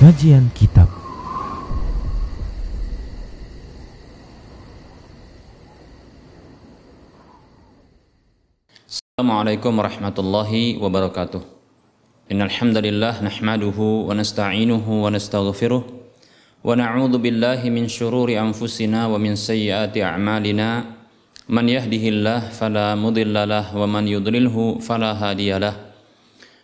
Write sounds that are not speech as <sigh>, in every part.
Kajian Kitab. Assalamualaikum warahmatullahi wabarakatuh. Innal hamdalillah nahmaduhu wa nasta'inuhu wa nastaghfiruh wa na'udzu billahi min shururi anfusina wa min sayyiati a'malina. Man yahdihillah fala mudilla lah wa man yudlilhu fala hadiyalah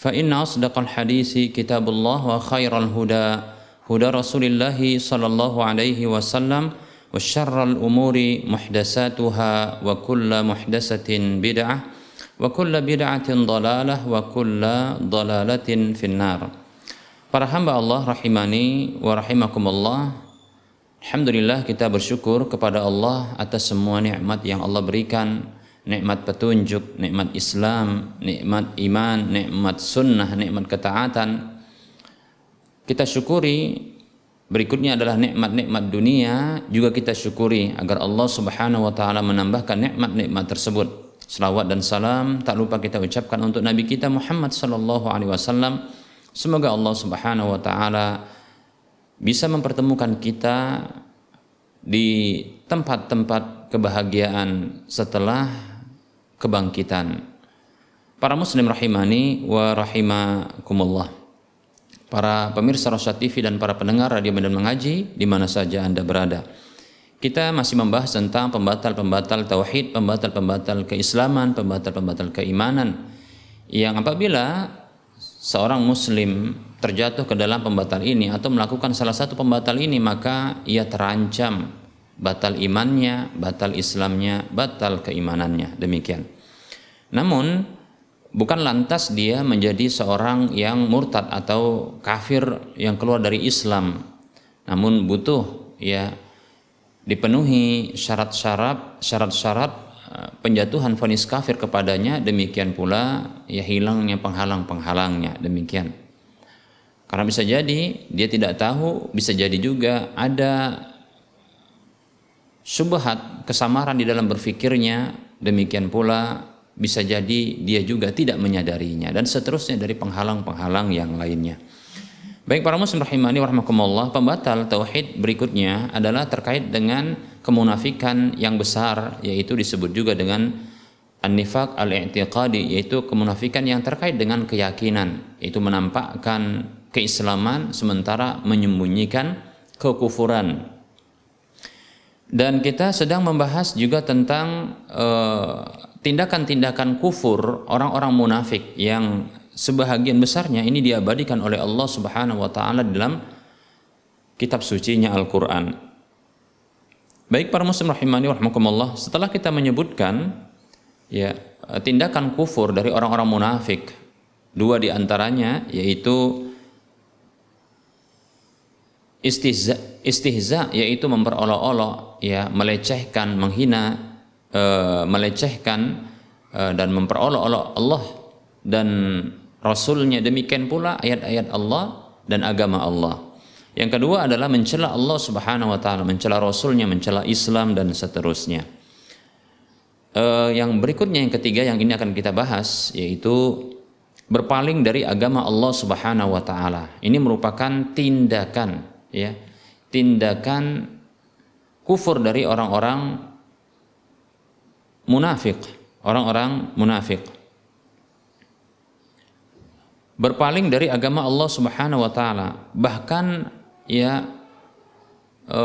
فإن أصدق الحديث كتاب الله وخير الهدى هدى رسول الله صلى الله عليه وسلم وشر الأمور محدثاتها وكل محدثة بدعة وكل بدعة ضلالة وكل ضلالة في النار Para hamba Allah rahimani wa rahimakumullah Alhamdulillah kita bersyukur kepada Allah atas semua nikmat yang Allah berikan nikmat petunjuk, nikmat Islam, nikmat iman, nikmat sunnah, nikmat ketaatan. Kita syukuri berikutnya adalah nikmat-nikmat dunia juga kita syukuri agar Allah Subhanahu wa taala menambahkan nikmat-nikmat tersebut. Selawat dan salam tak lupa kita ucapkan untuk Nabi kita Muhammad sallallahu alaihi wasallam. Semoga Allah Subhanahu wa taala bisa mempertemukan kita di tempat-tempat kebahagiaan setelah kebangkitan. Para muslim rahimani wa rahimakumullah. Para pemirsa Rasyad TV dan para pendengar radio Medan Mengaji di mana saja Anda berada. Kita masih membahas tentang pembatal-pembatal tauhid, pembatal-pembatal keislaman, pembatal-pembatal keimanan yang apabila seorang muslim terjatuh ke dalam pembatal ini atau melakukan salah satu pembatal ini maka ia terancam batal imannya, batal Islamnya, batal keimanannya. Demikian. Namun bukan lantas dia menjadi seorang yang murtad atau kafir yang keluar dari Islam. Namun butuh ya dipenuhi syarat-syarat syarat-syarat penjatuhan vonis kafir kepadanya demikian pula ya hilangnya penghalang-penghalangnya demikian. Karena bisa jadi dia tidak tahu, bisa jadi juga ada syubhat kesamaran di dalam berfikirnya demikian pula bisa jadi dia juga tidak menyadarinya dan seterusnya dari penghalang-penghalang yang lainnya. Baik para muslim rahimani warahmatullah, pembatal tauhid berikutnya adalah terkait dengan kemunafikan yang besar yaitu disebut juga dengan an-nifaq al-i'tiqadi yaitu kemunafikan yang terkait dengan keyakinan yaitu menampakkan keislaman sementara menyembunyikan kekufuran dan kita sedang membahas juga tentang tindakan-tindakan uh, kufur orang-orang munafik yang sebahagian besarnya ini diabadikan oleh Allah Subhanahu wa taala dalam kitab sucinya Al-Qur'an. Baik para muslim rahimani rahimakumullah, setelah kita menyebutkan ya tindakan kufur dari orang-orang munafik, dua di antaranya yaitu istihza, istihza yaitu memperolok-olok ya melecehkan menghina e, melecehkan e, dan memperolok-olok Allah dan Rasulnya. Demikian pula ayat-ayat Allah dan agama Allah. Yang kedua adalah mencela Allah subhanahu wa ta'ala mencela Rasulnya, mencela Islam dan seterusnya. E, yang berikutnya yang ketiga yang ini akan kita bahas yaitu berpaling dari agama Allah subhanahu wa ta'ala. Ini merupakan tindakan ya tindakan kufur dari orang-orang munafik, orang-orang munafik. Berpaling dari agama Allah Subhanahu wa taala, bahkan ya e,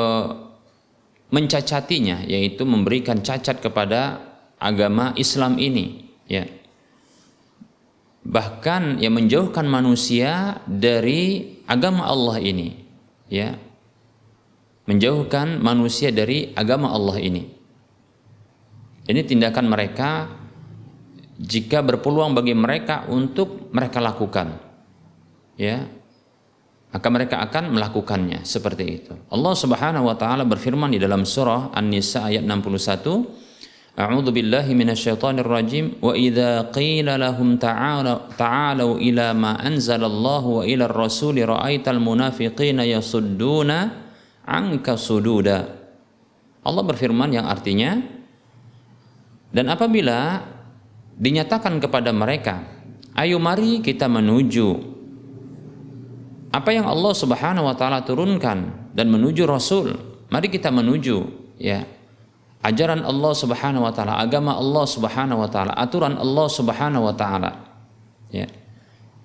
mencacatinya yaitu memberikan cacat kepada agama Islam ini ya. Bahkan yang menjauhkan manusia dari agama Allah ini ya menjauhkan manusia dari agama Allah ini. Ini tindakan mereka jika berpeluang bagi mereka untuk mereka lakukan. Ya. Maka mereka akan melakukannya seperti itu. Allah Subhanahu wa taala berfirman di dalam surah An-Nisa ayat 61, A'udzu billahi minasyaitonir rajim wa idza qila lahum ta'ala ta'alu ila ma anzalallahu wa ila ar-rasuli ra'aital munafiqina yasudduna angka sududa. Allah berfirman yang artinya dan apabila dinyatakan kepada mereka, ayo mari kita menuju apa yang Allah Subhanahu wa taala turunkan dan menuju Rasul. Mari kita menuju ya ajaran Allah Subhanahu wa taala, agama Allah Subhanahu wa taala, aturan Allah Subhanahu wa taala. Ya.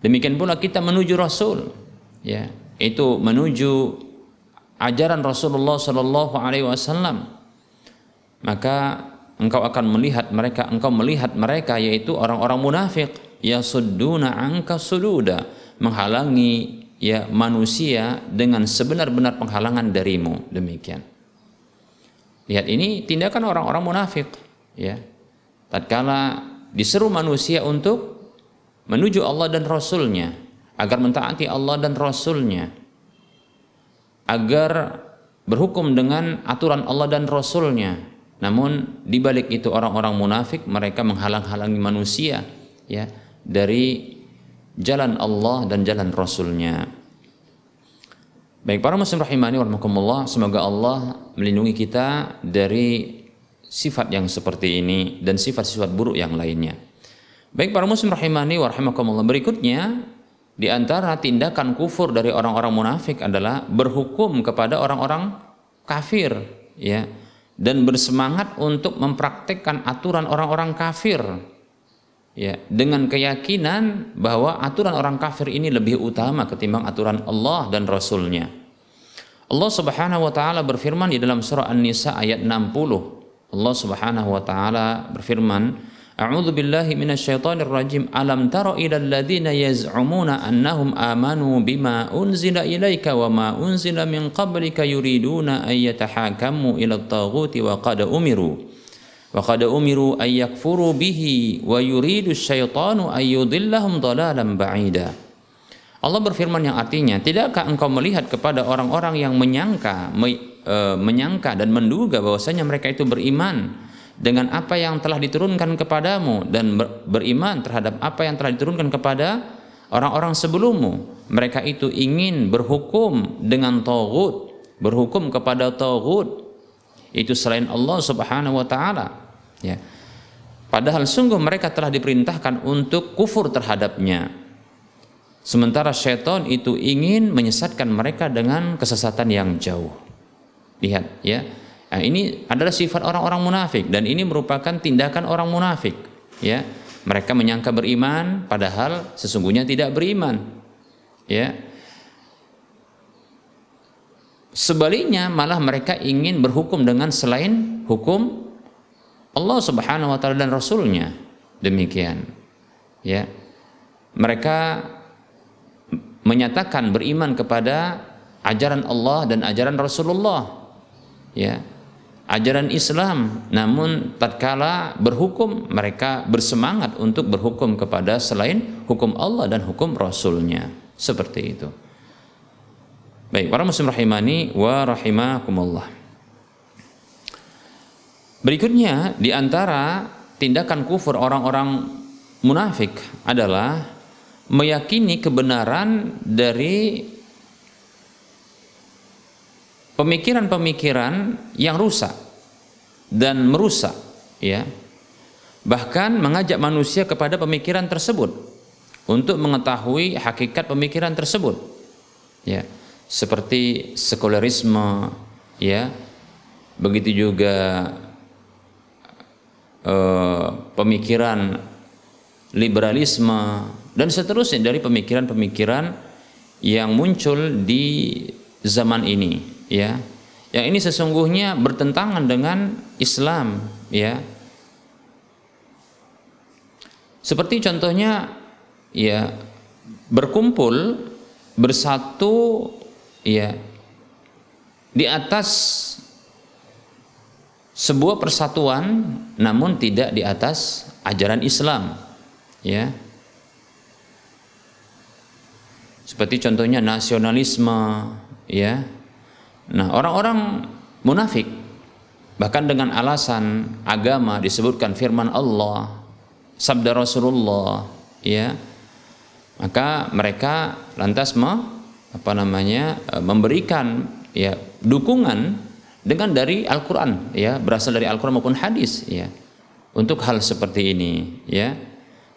Demikian pula kita menuju Rasul. Ya, itu menuju ajaran Rasulullah Shallallahu alaihi wasallam. Maka engkau akan melihat mereka, engkau melihat mereka yaitu orang-orang munafik ya sudduna angka sududa, menghalangi ya manusia dengan sebenar-benar penghalangan darimu. Demikian. Lihat ini tindakan orang-orang munafik, ya. Tatkala diseru manusia untuk menuju Allah dan Rasulnya agar mentaati Allah dan Rasulnya agar berhukum dengan aturan Allah dan Rasulnya. Namun di balik itu orang-orang munafik mereka menghalang-halangi manusia ya dari jalan Allah dan jalan Rasulnya. Baik para muslim rahimani warahmatullah, semoga Allah melindungi kita dari sifat yang seperti ini dan sifat-sifat buruk yang lainnya. Baik para muslim rahimani warahmatullah, berikutnya di antara tindakan kufur dari orang-orang munafik adalah berhukum kepada orang-orang kafir ya dan bersemangat untuk mempraktekkan aturan orang-orang kafir ya dengan keyakinan bahwa aturan orang kafir ini lebih utama ketimbang aturan Allah dan Rasulnya. Allah Subhanahu wa taala berfirman di dalam surah An-Nisa ayat 60. Allah Subhanahu wa taala berfirman, A'udzu billahi minasyaitonir rajim. Alam tara ilal ladzina yaz'umuna annahum amanu bima unzila ilaika wa ma unzila min qablika yuriduna an yatahakamu ila at-taghuti wa qad umiru. Wa qad umiru an yakfuru bihi wa yuridu asyaitanu an yudillahum dalalan ba'ida. Allah berfirman yang artinya, tidakkah engkau melihat kepada orang-orang yang menyangka me, e, menyangka dan menduga bahwasanya mereka itu beriman? Dengan apa yang telah diturunkan kepadamu dan ber, beriman terhadap apa yang telah diturunkan kepada orang-orang sebelummu. Mereka itu ingin berhukum dengan tauhid, berhukum kepada tauhid. Itu selain Allah Subhanahu wa taala. Ya. Padahal sungguh mereka telah diperintahkan untuk kufur terhadapnya. Sementara syaitan itu ingin menyesatkan mereka dengan kesesatan yang jauh. Lihat ya nah, ini adalah sifat orang-orang munafik dan ini merupakan tindakan orang munafik ya. Mereka menyangka beriman padahal sesungguhnya tidak beriman ya. Sebaliknya malah mereka ingin berhukum dengan selain hukum Allah Subhanahu wa taala dan rasulnya. Demikian ya. Mereka menyatakan beriman kepada ajaran Allah dan ajaran Rasulullah ya ajaran Islam namun tatkala berhukum mereka bersemangat untuk berhukum kepada selain hukum Allah dan hukum Rasulnya. Seperti itu. Baik para muslim rahimani wa rahimakumullah. Berikutnya di antara tindakan kufur orang-orang munafik adalah meyakini kebenaran dari pemikiran-pemikiran yang rusak dan merusak ya. Bahkan mengajak manusia kepada pemikiran tersebut untuk mengetahui hakikat pemikiran tersebut ya. Seperti sekularisme ya. Begitu juga Eh, pemikiran liberalisme dan seterusnya dari pemikiran-pemikiran yang muncul di zaman ini ya. Yang ini sesungguhnya bertentangan dengan Islam ya. Seperti contohnya ya berkumpul bersatu ya di atas sebuah persatuan namun tidak di atas ajaran Islam ya. Seperti contohnya nasionalisme ya nah orang-orang munafik bahkan dengan alasan agama disebutkan firman Allah sabda Rasulullah ya maka mereka lantas me, apa namanya e, memberikan ya dukungan dengan dari Al-Qur'an ya berasal dari Al-Qur'an maupun hadis ya untuk hal seperti ini ya.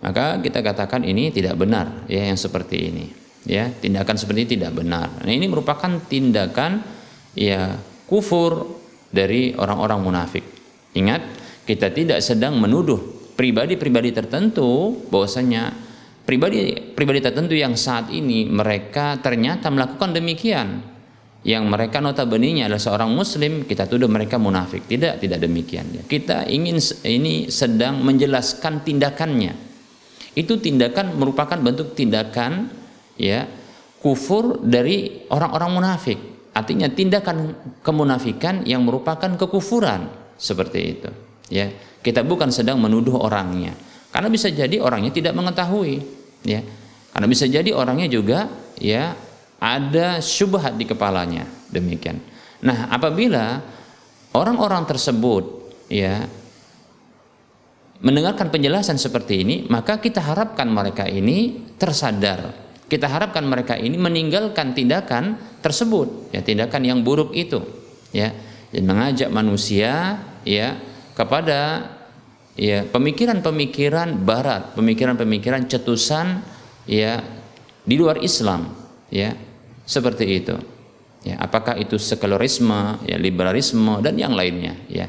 Maka kita katakan ini tidak benar ya yang seperti ini ya. Tindakan seperti ini tidak benar. Nah ini merupakan tindakan ya kufur dari orang-orang munafik. Ingat kita tidak sedang menuduh pribadi-pribadi tertentu bahwasanya pribadi pribadi tertentu yang saat ini mereka ternyata melakukan demikian. Yang mereka notabene adalah seorang muslim kita tuduh mereka munafik. Tidak tidak demikian. Kita ingin ini sedang menjelaskan tindakannya. Itu tindakan merupakan bentuk tindakan ya kufur dari orang-orang munafik artinya tindakan kemunafikan yang merupakan kekufuran seperti itu ya kita bukan sedang menuduh orangnya. Karena bisa jadi orangnya tidak mengetahui, ya. Karena bisa jadi orangnya juga ya ada syubhat di kepalanya, demikian. Nah, apabila orang-orang tersebut ya mendengarkan penjelasan seperti ini, maka kita harapkan mereka ini tersadar. Kita harapkan mereka ini meninggalkan tindakan tersebut, ya tindakan yang buruk itu, ya. Dan mengajak manusia ya kepada ya pemikiran-pemikiran barat, pemikiran-pemikiran cetusan ya di luar Islam ya seperti itu. Ya, apakah itu sekularisme, ya liberalisme dan yang lainnya ya.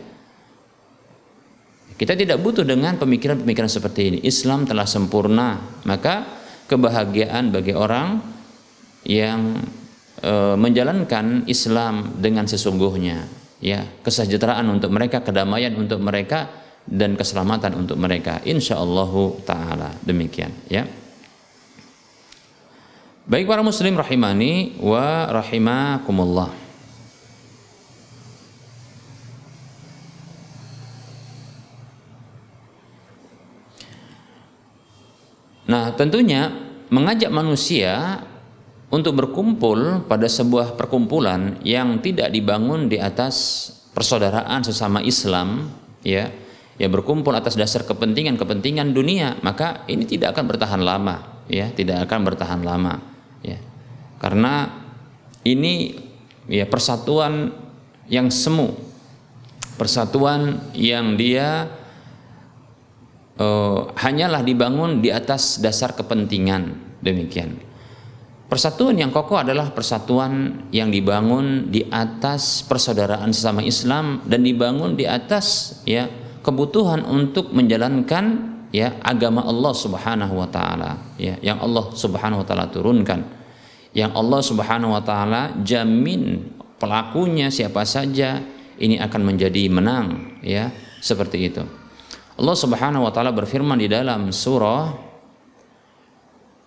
Kita tidak butuh dengan pemikiran-pemikiran seperti ini. Islam telah sempurna, maka kebahagiaan bagi orang yang e, menjalankan Islam dengan sesungguhnya. Ya kesejahteraan untuk mereka kedamaian untuk mereka dan keselamatan untuk mereka. Insyaallah taala demikian. Ya. Baik para muslim rahimani wa rahimakumullah Nah, tentunya mengajak manusia untuk berkumpul pada sebuah perkumpulan yang tidak dibangun di atas persaudaraan sesama Islam ya ya berkumpul atas dasar kepentingan-kepentingan dunia maka ini tidak akan bertahan lama ya tidak akan bertahan lama ya. Karena ini ya persatuan yang semu persatuan yang dia uh, hanyalah dibangun di atas dasar kepentingan demikian Persatuan yang kokoh adalah persatuan yang dibangun di atas persaudaraan sesama Islam dan dibangun di atas ya kebutuhan untuk menjalankan ya agama Allah Subhanahu wa taala ya yang Allah Subhanahu wa taala turunkan. Yang Allah Subhanahu wa taala jamin pelakunya siapa saja ini akan menjadi menang ya seperti itu. Allah Subhanahu wa taala berfirman di dalam surah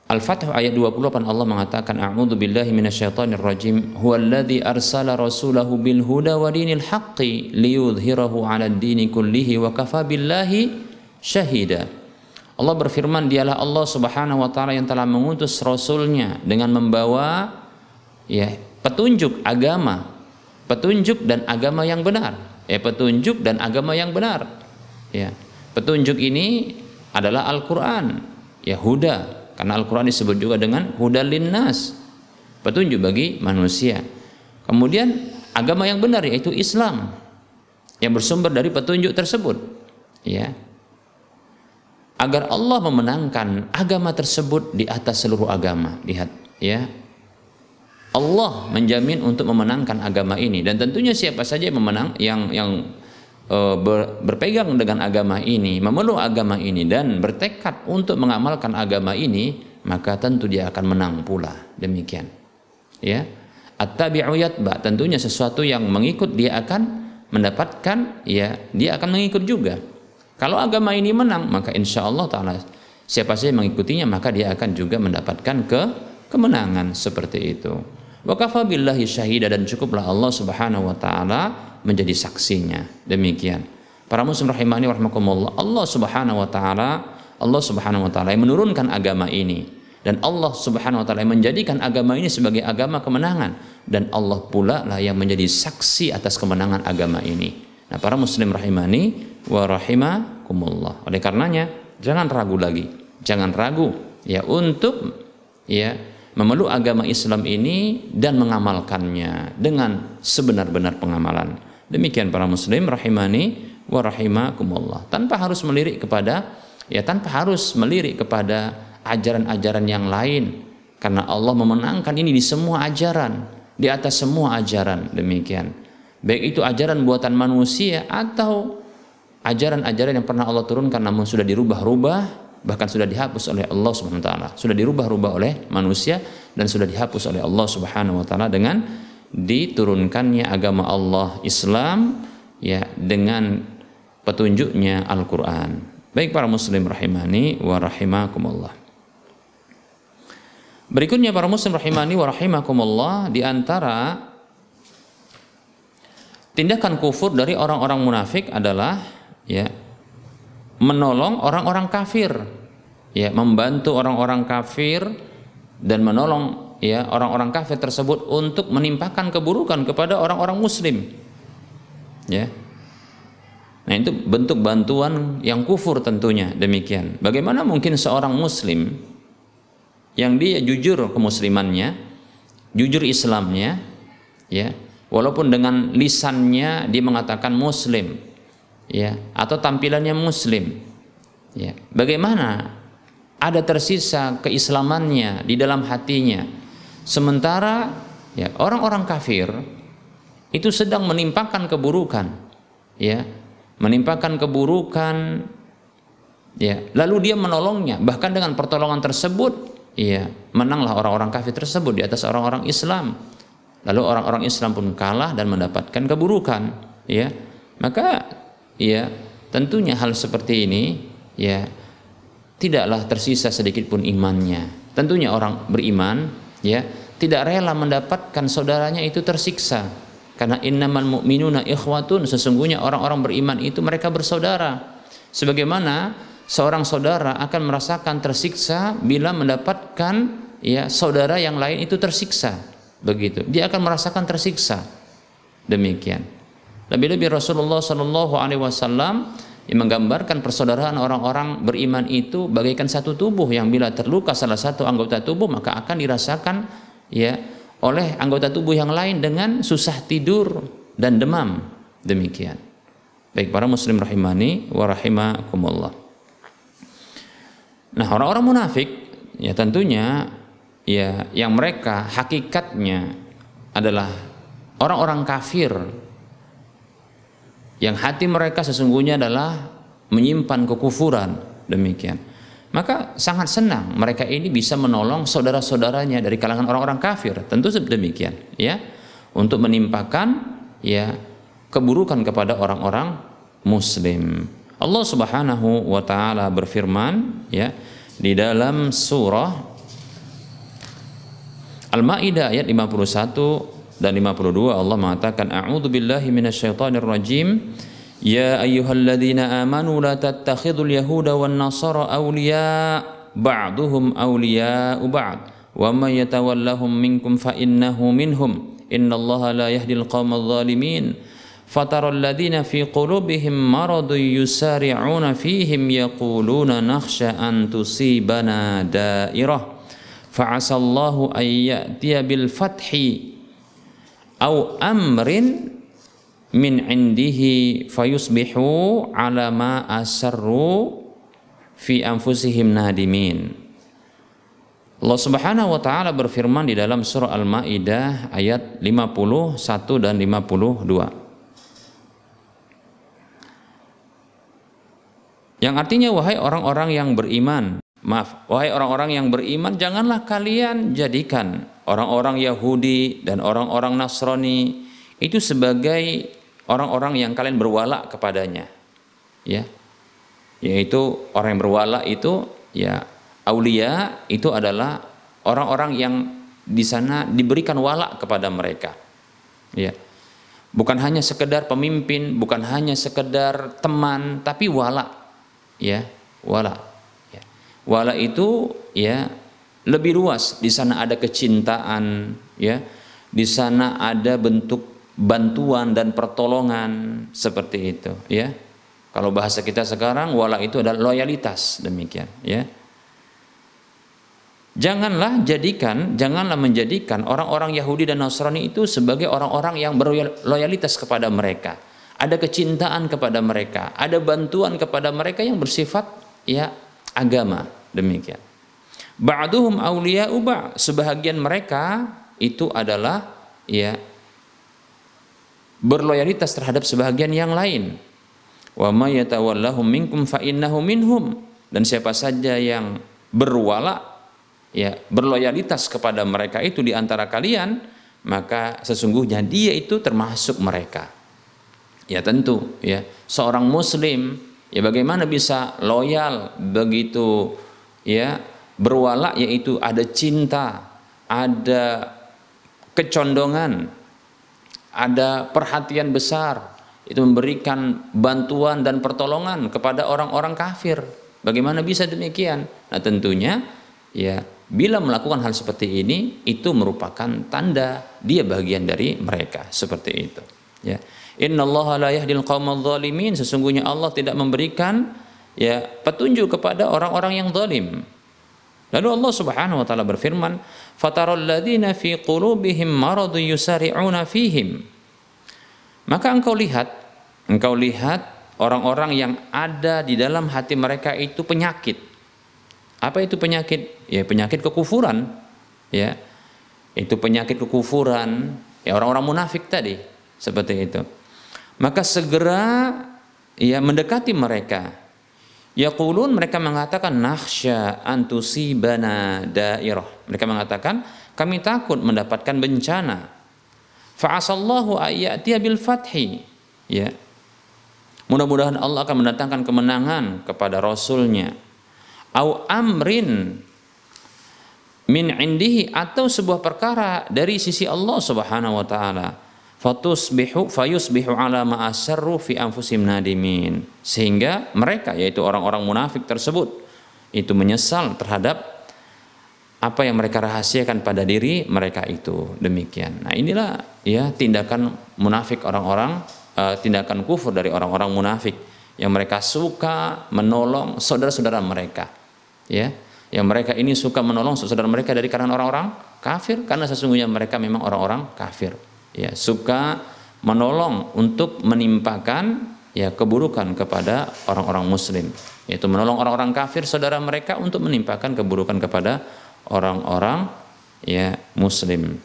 Al-Fath ayat 28 Allah mengatakan a'udzu billahi minasyaitonir rajim huwallazi arsala rasulahu bil huda wa dinil haqqi liyudhhirahu 'alad dini kullihi wa kafa billahi syahida. Allah berfirman dialah Allah Subhanahu wa taala yang telah mengutus rasulnya dengan membawa ya petunjuk agama, petunjuk dan agama yang benar. Ya petunjuk dan agama yang benar. Ya. Petunjuk ini adalah Al-Qur'an, ya huda, karena Al-Quran disebut juga dengan hudalin nas, petunjuk bagi manusia. Kemudian agama yang benar yaitu Islam yang bersumber dari petunjuk tersebut. Ya. Agar Allah memenangkan agama tersebut di atas seluruh agama. Lihat, ya. Allah menjamin untuk memenangkan agama ini dan tentunya siapa saja yang memenang yang yang Eh, berpegang dengan agama ini, memeluk agama ini dan bertekad untuk mengamalkan agama ini, maka tentu dia akan menang pula. Demikian. Ya. At-tabi'u yatba, tentunya sesuatu yang mengikut dia akan mendapatkan ya dia akan mengikut juga. Kalau agama ini menang, maka insya Allah taala siapa saja mengikutinya maka dia akan juga mendapatkan ke kemenangan seperti itu. Wa kafa billahi syahida dan cukuplah Allah Subhanahu wa taala menjadi saksinya. Demikian. Para muslim rahimani rahimakumullah. Allah Subhanahu wa taala Allah Subhanahu wa taala yang menurunkan agama ini dan Allah Subhanahu wa taala yang menjadikan agama ini sebagai agama kemenangan dan Allah pula lah yang menjadi saksi atas kemenangan agama ini. Nah, para muslim rahimani wa rahimakumullah. Oleh karenanya, jangan ragu lagi. Jangan ragu ya untuk ya memeluk agama Islam ini dan mengamalkannya dengan sebenar-benar pengamalan. Demikian para muslim rahimani wa rahimakumullah. Tanpa harus melirik kepada ya tanpa harus melirik kepada ajaran-ajaran yang lain karena Allah memenangkan ini di semua ajaran, di atas semua ajaran demikian. Baik itu ajaran buatan manusia atau ajaran-ajaran yang pernah Allah turunkan namun sudah dirubah-rubah bahkan sudah dihapus oleh Allah Subhanahu wa taala, sudah dirubah-rubah oleh manusia dan sudah dihapus oleh Allah Subhanahu wa taala dengan diturunkannya agama Allah Islam ya dengan petunjuknya Al-Qur'an. Baik para muslim rahimani wa rahimakumullah. Berikutnya para muslim rahimani wa rahimakumullah di antara tindakan kufur dari orang-orang munafik adalah ya menolong orang-orang kafir ya membantu orang-orang kafir dan menolong ya orang-orang kafir tersebut untuk menimpakan keburukan kepada orang-orang muslim. Ya. Nah itu bentuk bantuan yang kufur tentunya demikian. Bagaimana mungkin seorang muslim yang dia jujur kemuslimannya jujur Islamnya ya walaupun dengan lisannya dia mengatakan muslim ya atau tampilannya muslim ya bagaimana ada tersisa keislamannya di dalam hatinya sementara ya orang-orang kafir itu sedang menimpakan keburukan ya menimpakan keburukan ya lalu dia menolongnya. Bahkan dengan pertolongan tersebut ya menanglah orang-orang kafir tersebut di atas orang-orang Islam. Lalu orang-orang Islam pun kalah dan mendapatkan keburukan ya. Maka ya tentunya hal seperti ini ya tidaklah tersisa sedikit pun imannya. Tentunya orang beriman ya tidak rela mendapatkan saudaranya itu tersiksa karena innamal mu'minuna ikhwatun sesungguhnya orang-orang beriman itu mereka bersaudara. Sebagaimana seorang saudara akan merasakan tersiksa bila mendapatkan ya saudara yang lain itu tersiksa. Begitu. Dia akan merasakan tersiksa. Demikian. Lebih-lebih Rasulullah Shallallahu Alaihi Wasallam yang menggambarkan persaudaraan orang-orang beriman itu bagaikan satu tubuh yang bila terluka salah satu anggota tubuh maka akan dirasakan ya oleh anggota tubuh yang lain dengan susah tidur dan demam demikian. Baik para muslim rahimani wa rahimakumullah. Nah, orang-orang munafik ya tentunya ya yang mereka hakikatnya adalah orang-orang kafir yang hati mereka sesungguhnya adalah menyimpan kekufuran. Demikian. Maka sangat senang mereka ini bisa menolong saudara-saudaranya dari kalangan orang-orang kafir. Tentu demikian ya. Untuk menimpakan ya keburukan kepada orang-orang muslim. Allah Subhanahu wa taala berfirman ya di dalam surah Al-Maidah ayat 51 dan 52 Allah mengatakan a'udzu billahi minasyaitonir rajim ya ayyuhalladzina amanu la tattakhidul yahuda wan nasara awliya ba'duhum awliya'u ba'd wa may yatawallahum minkum fa innahu minhum innallaha la yahdil qaumadh dhalimin فترى الذين في قلوبهم مرض يسارعون فيهم يقولون نخشى أن تصيبنا دائرة فعسى الله أن يأتي بالفتح au amrin min indihi fayusbihu ala ma asarru fi anfusihim nadimin. Allah Subhanahu wa taala berfirman di dalam surah Al-Maidah ayat 51 dan 52. Yang artinya wahai orang-orang yang beriman, maaf, wahai orang-orang yang beriman janganlah kalian jadikan orang-orang Yahudi dan orang-orang Nasrani itu sebagai orang-orang yang kalian berwala kepadanya. Ya. Yaitu orang yang berwala itu ya aulia itu adalah orang-orang yang di sana diberikan wala kepada mereka. Ya. Bukan hanya sekedar pemimpin, bukan hanya sekedar teman, tapi wala. Ya, wala. Ya. Wala itu ya lebih luas. Di sana ada kecintaan, ya. Di sana ada bentuk bantuan dan pertolongan seperti itu, ya. Kalau bahasa kita sekarang wala itu adalah loyalitas demikian, ya. Janganlah jadikan, janganlah menjadikan orang-orang Yahudi dan Nasrani itu sebagai orang-orang yang berloyalitas kepada mereka. Ada kecintaan kepada mereka, ada bantuan kepada mereka yang bersifat ya agama demikian. Ba'duhum awliya'u ba' sebahagian mereka itu adalah ya berloyalitas terhadap sebahagian yang lain. Wa may yatawallahum minkum fa innahu minhum. Dan siapa saja yang berwala ya berloyalitas kepada mereka itu di antara kalian maka sesungguhnya dia itu termasuk mereka. Ya tentu ya. Seorang muslim ya bagaimana bisa loyal begitu ya berwala yaitu ada cinta ada kecondongan ada perhatian besar itu memberikan bantuan dan pertolongan kepada orang-orang kafir bagaimana bisa demikian nah tentunya ya Bila melakukan hal seperti ini itu merupakan tanda dia bagian dari mereka seperti itu. Ya. Innallaha la yahdil sesungguhnya Allah tidak memberikan ya petunjuk kepada orang-orang yang zalim. Lalu Allah Subhanahu wa taala berfirman, "Fataral ladzina fi qulubihim maradun yusari'una fihim." Maka engkau lihat, engkau lihat orang-orang yang ada di dalam hati mereka itu penyakit apa itu penyakit? Ya penyakit kekufuran. Ya. Itu penyakit kekufuran. Ya orang-orang munafik tadi seperti itu. Maka segera ya mendekati mereka. Yaqulun mereka mengatakan nakhsya antusibana dairah. Mereka mengatakan kami takut mendapatkan bencana. Fa'asallahu ayyatiya bil fathi. Ya. Mudah-mudahan Allah akan mendatangkan kemenangan kepada rasulnya au amrin min indihi atau sebuah perkara dari sisi Allah Subhanahu wa taala fatusbihu fayusbihu ala ma asarru fi anfusim nadimin. Sehingga mereka yaitu orang-orang munafik tersebut itu menyesal terhadap apa yang mereka rahasiakan pada diri mereka itu. Demikian. Nah, inilah ya tindakan munafik orang-orang uh, tindakan kufur dari orang-orang munafik yang mereka suka menolong saudara-saudara mereka ya. Yang mereka ini suka menolong saudara mereka dari kalangan orang-orang kafir karena sesungguhnya mereka memang orang-orang kafir ya suka menolong untuk menimpakan ya keburukan kepada orang-orang muslim. Yaitu menolong orang-orang kafir saudara mereka untuk menimpakan keburukan kepada orang-orang ya muslim.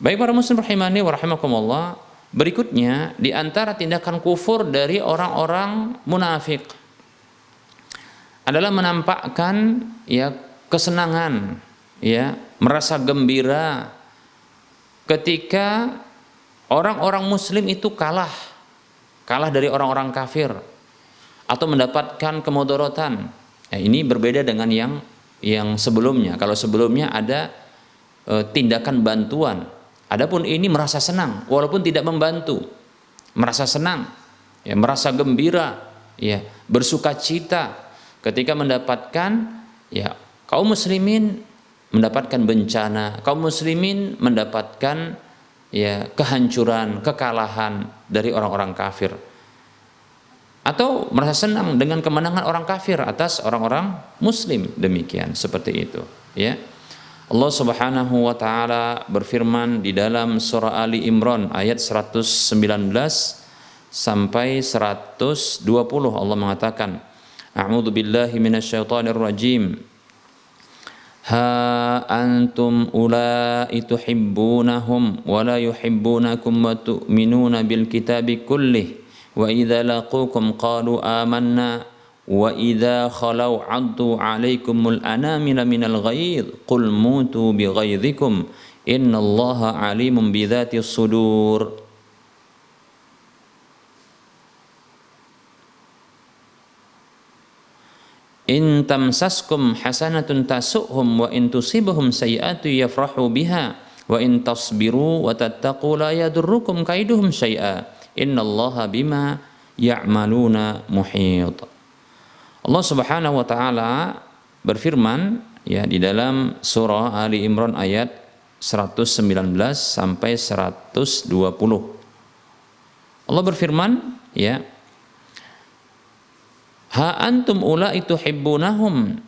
Baik para muslim rahimani wa rahimakumullah berikutnya di antara tindakan kufur dari orang-orang munafik adalah menampakkan ya kesenangan ya merasa gembira ketika orang-orang muslim itu kalah kalah dari orang-orang kafir atau mendapatkan kemodorotan. Nah, ini berbeda dengan yang yang sebelumnya. Kalau sebelumnya ada e, tindakan bantuan. Adapun ini merasa senang walaupun tidak membantu. Merasa senang ya merasa gembira ya bersuka cita ketika mendapatkan ya kaum muslimin mendapatkan bencana, kaum muslimin mendapatkan ya kehancuran, kekalahan dari orang-orang kafir. Atau merasa senang dengan kemenangan orang kafir atas orang-orang muslim demikian seperti itu, ya. Allah Subhanahu wa taala berfirman di dalam surah Ali Imran ayat 119 sampai 120 Allah mengatakan ha antum ulai tuhibbunahum wa la yuhibbunakum wa tu'minuna bil kitabi kullih. Wa idza laqukum qalu amanna wa idza khalau addu alaikumul anamila minal ghaid qul mutu bi ghaidhikum innallaha alimun bi dhati sudur. In tamsaskum hasanatun tasuhum wa in tusibhum sayi'atu yafrahu biha wa in tasbiru wa tattaqu la yadurrukum kaiduhum syai'a innallaha bima ya'maluna muhit. Allah Subhanahu wa taala berfirman ya di dalam surah Ali Imran ayat 119 sampai 120 Allah berfirman ya Ha antum ula itu hibbunahum.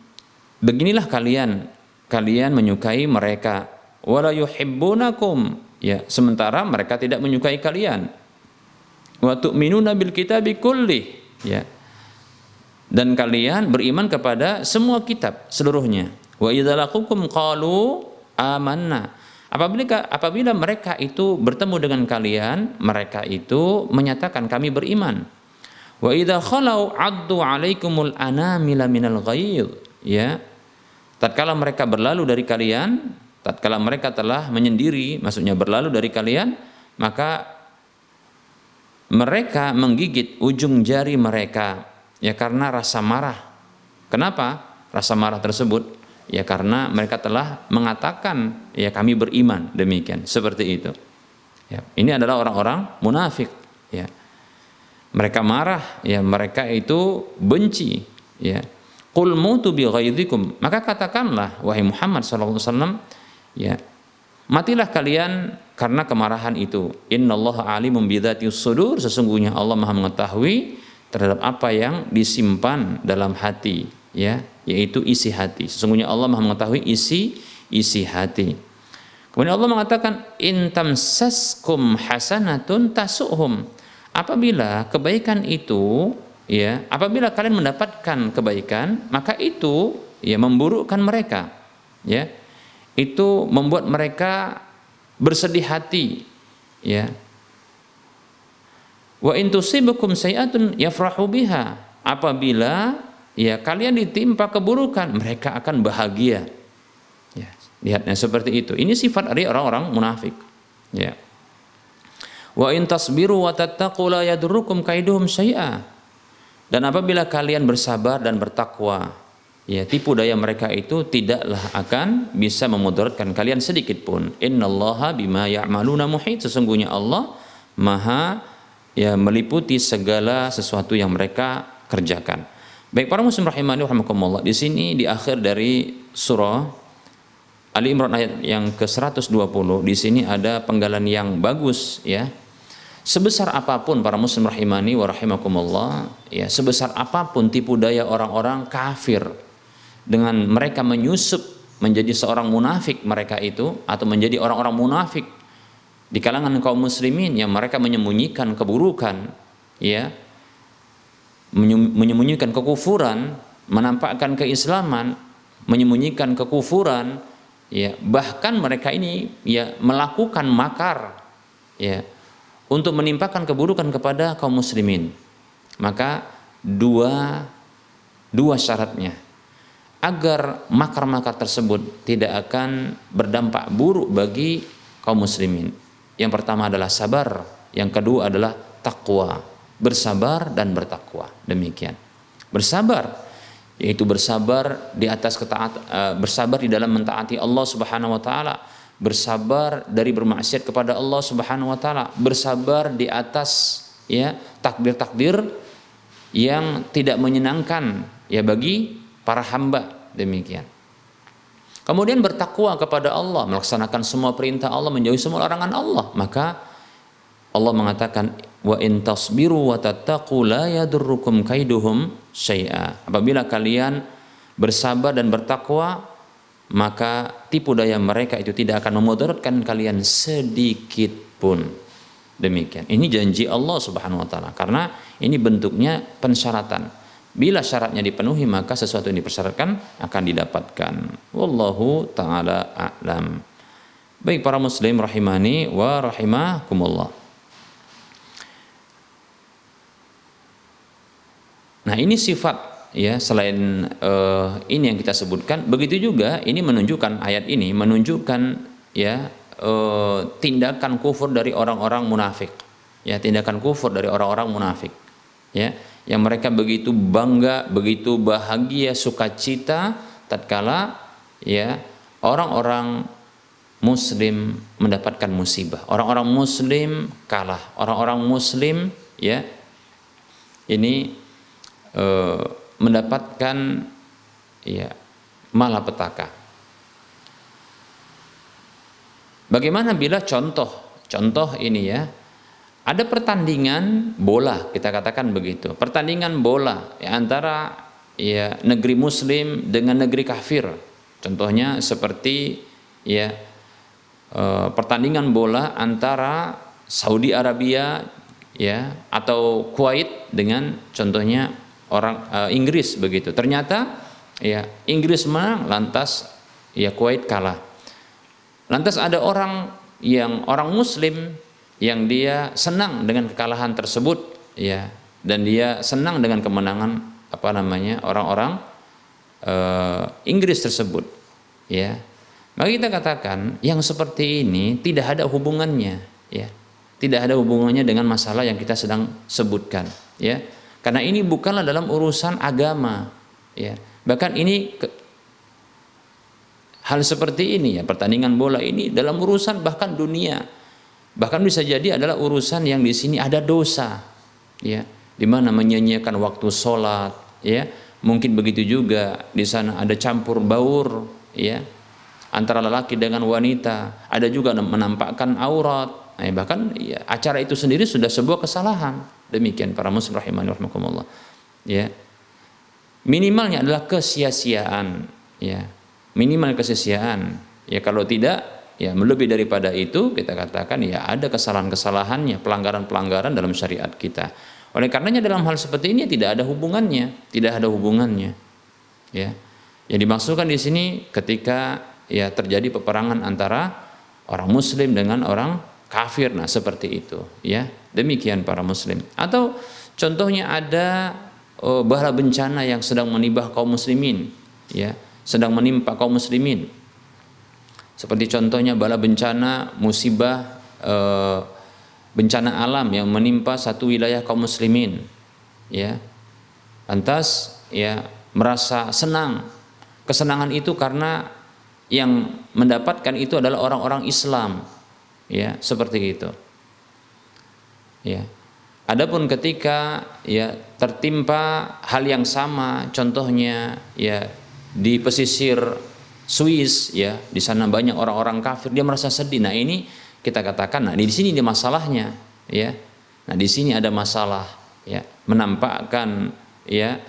Beginilah kalian, kalian menyukai mereka. Wala yuhibbunakum. Ya, sementara mereka tidak menyukai kalian. Wa tu'minuna bil kitabi kulli. Ya. Dan kalian beriman kepada semua kitab seluruhnya. Wa idza laqukum qalu amanna. Apabila apabila mereka itu bertemu dengan kalian, mereka itu menyatakan kami beriman. Wa idza khalau addu alaikumul anamila minal ghaidh ya. Tatkala mereka berlalu dari kalian, tatkala mereka telah menyendiri, maksudnya berlalu dari kalian, maka mereka menggigit ujung jari mereka ya karena rasa marah. Kenapa? Rasa marah tersebut ya karena mereka telah mengatakan ya kami beriman demikian seperti itu. Ya, ini adalah orang-orang munafik mereka marah ya mereka itu benci ya. Qul mutu bi ghaidzikum maka katakanlah wahai Muhammad sallallahu alaihi wasallam ya matilah kalian karena kemarahan itu. Innallaha alimun bidzati sudur. Sesungguhnya Allah Maha mengetahui terhadap apa yang disimpan dalam hati ya yaitu isi hati. Sesungguhnya Allah Maha mengetahui isi isi hati. Kemudian Allah mengatakan intam saskum hasanatun tasuhum Apabila kebaikan itu ya, apabila kalian mendapatkan kebaikan, maka itu ya memburukkan mereka. Ya. Itu membuat mereka bersedih hati, ya. Wa in tusibukum sayi'atun yafrahu biha. Apabila ya kalian ditimpa keburukan, mereka akan bahagia. Ya, lihatnya seperti itu. Ini sifat dari orang-orang munafik. Ya. Wa in tasbiru wa tattaqu la yadurrukum kaiduhum syai'a. Dan apabila kalian bersabar dan bertakwa, ya tipu daya mereka itu tidaklah akan bisa memudaratkan kalian sedikit pun. Innallaha bima ya'maluna muhit. Sesungguhnya Allah Maha ya meliputi segala sesuatu yang mereka kerjakan. Baik para muslim rahimani rahimakumullah. Di sini di akhir dari surah Ali Imran ayat yang ke-120 di sini ada penggalan yang bagus ya Sebesar apa pun para muslim rahimani wa rahimakumullah, ya, sebesar apa pun tipu daya orang-orang kafir dengan mereka menyusup menjadi seorang munafik mereka itu atau menjadi orang-orang munafik di kalangan kaum muslimin yang mereka menyembunyikan keburukan, ya, menyembunyikan kekufuran, menampakkan keislaman, menyembunyikan kekufuran, ya, bahkan mereka ini ya melakukan makar, ya, untuk menimpakan keburukan kepada kaum muslimin. Maka dua dua syaratnya agar makar-makar tersebut tidak akan berdampak buruk bagi kaum muslimin. Yang pertama adalah sabar, yang kedua adalah takwa, bersabar dan bertakwa. Demikian. Bersabar yaitu bersabar di atas ketaat uh, bersabar di dalam mentaati Allah Subhanahu wa taala bersabar dari bermaksiat kepada Allah Subhanahu wa taala, bersabar di atas ya takdir-takdir yang tidak menyenangkan ya bagi para hamba demikian. Kemudian bertakwa kepada Allah, melaksanakan semua perintah Allah, menjauhi semua larangan Allah. Maka Allah mengatakan wa in tasbiru wa tattaqu la yadurrukum kaiduhum syai'a. Apabila kalian bersabar dan bertakwa, maka tipu daya mereka itu tidak akan memudaratkan kalian sedikit pun. Demikian. Ini janji Allah Subhanahu wa taala karena ini bentuknya pensyaratan. Bila syaratnya dipenuhi maka sesuatu yang dipersyaratkan akan didapatkan. Wallahu taala a'lam. Baik para muslim rahimani wa rahimakumullah. Nah, ini sifat ya selain uh, ini yang kita sebutkan begitu juga ini menunjukkan ayat ini menunjukkan ya uh, tindakan kufur dari orang-orang munafik ya tindakan kufur dari orang-orang munafik ya yang mereka begitu bangga, begitu bahagia, sukacita tatkala ya orang-orang muslim mendapatkan musibah. Orang-orang muslim kalah. Orang-orang muslim ya ini e, mendapatkan ya malapetaka. Bagaimana bila contoh contoh ini ya ada pertandingan bola kita katakan begitu pertandingan bola ya, antara ya negeri muslim dengan negeri kafir contohnya seperti ya e, pertandingan bola antara Saudi Arabia ya atau Kuwait dengan contohnya orang e, Inggris begitu. Ternyata ya Inggris menang lantas ya Kuwait kalah. Lantas ada orang yang orang muslim yang dia senang dengan kekalahan tersebut ya dan dia senang dengan kemenangan apa namanya orang-orang uh, Inggris tersebut ya. Maka kita katakan yang seperti ini tidak ada hubungannya ya. Tidak ada hubungannya dengan masalah yang kita sedang sebutkan ya karena ini bukanlah dalam urusan agama ya. Bahkan ini ke, hal seperti ini ya pertandingan bola ini dalam urusan bahkan dunia. Bahkan bisa jadi adalah urusan yang di sini ada dosa, ya, di mana menyanyiakan waktu sholat, ya, mungkin begitu juga di sana ada campur baur, ya, antara lelaki dengan wanita, ada juga menampakkan aurat, nah, bahkan ya, acara itu sendiri sudah sebuah kesalahan. Demikian para muslim rahimani rahimakumullah. Ya. Minimalnya adalah kesia-siaan, ya. Minimal kesia-siaan. Ya kalau tidak ya lebih daripada itu kita katakan ya ada kesalahan-kesalahannya pelanggaran-pelanggaran dalam syariat kita oleh karenanya dalam hal seperti ini tidak ada hubungannya tidak ada hubungannya ya yang dimaksudkan di sini ketika ya terjadi peperangan antara orang muslim dengan orang kafir nah seperti itu ya demikian para muslim atau contohnya ada oh, bala bencana yang sedang menimpa kaum muslimin ya sedang menimpa kaum muslimin seperti contohnya bala bencana, musibah, e, bencana alam yang menimpa satu wilayah kaum muslimin. Ya. Lantas ya merasa senang. Kesenangan itu karena yang mendapatkan itu adalah orang-orang Islam. Ya, seperti itu. Ya. Adapun ketika ya tertimpa hal yang sama, contohnya ya di pesisir Swiss ya di sana banyak orang-orang kafir dia merasa sedih. Nah ini kita katakan nah di sini dia masalahnya ya. Nah di sini ada masalah ya menampakkan ya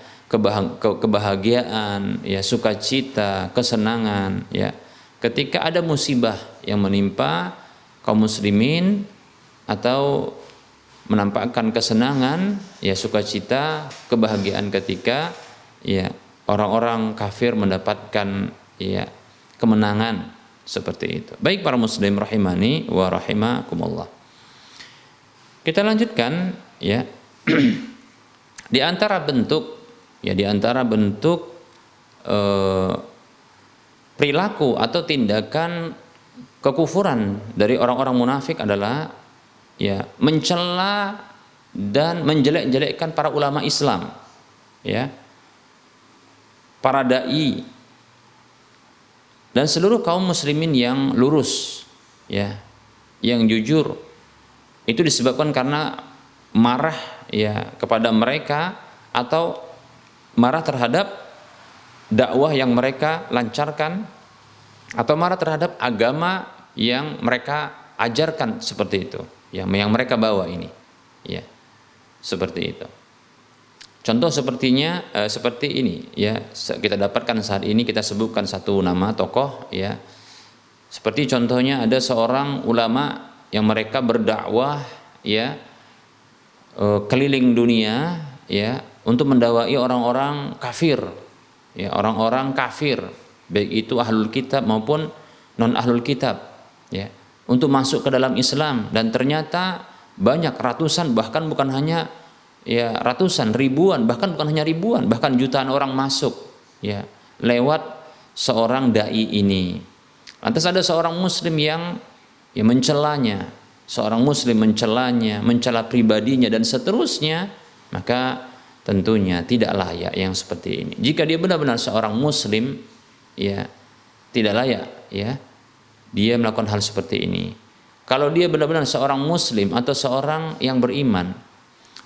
kebahagiaan ya sukacita kesenangan ya. Ketika ada musibah yang menimpa kaum muslimin atau menampakkan kesenangan ya sukacita kebahagiaan ketika ya orang-orang kafir mendapatkan ya kemenangan seperti itu. Baik para muslim rahimani wa rahimakumullah. Kita lanjutkan ya. <clears throat> di antara bentuk ya di antara bentuk eh, perilaku atau tindakan kekufuran dari orang-orang munafik adalah ya mencela dan menjelek-jelekkan para ulama Islam. Ya. Para dai dan seluruh kaum muslimin yang lurus ya yang jujur. Itu disebabkan karena marah ya kepada mereka atau marah terhadap dakwah yang mereka lancarkan atau marah terhadap agama yang mereka ajarkan seperti itu ya yang mereka bawa ini. Ya seperti itu. Contoh sepertinya eh, seperti ini. Ya kita dapatkan saat ini kita sebutkan satu nama tokoh ya. Seperti contohnya ada seorang ulama yang mereka berdakwah ya eh, keliling dunia ya untuk mendawai orang-orang kafir. Ya orang-orang kafir baik itu ahlul kitab maupun non ahlul kitab ya untuk masuk ke dalam Islam dan ternyata banyak ratusan bahkan bukan hanya ya ratusan, ribuan, bahkan bukan hanya ribuan, bahkan jutaan orang masuk ya lewat seorang dai ini. Lantas ada seorang muslim yang ya mencelanya, seorang muslim mencelanya, mencela pribadinya dan seterusnya, maka tentunya tidak layak yang seperti ini. Jika dia benar-benar seorang muslim, ya tidak layak ya dia melakukan hal seperti ini. Kalau dia benar-benar seorang muslim atau seorang yang beriman,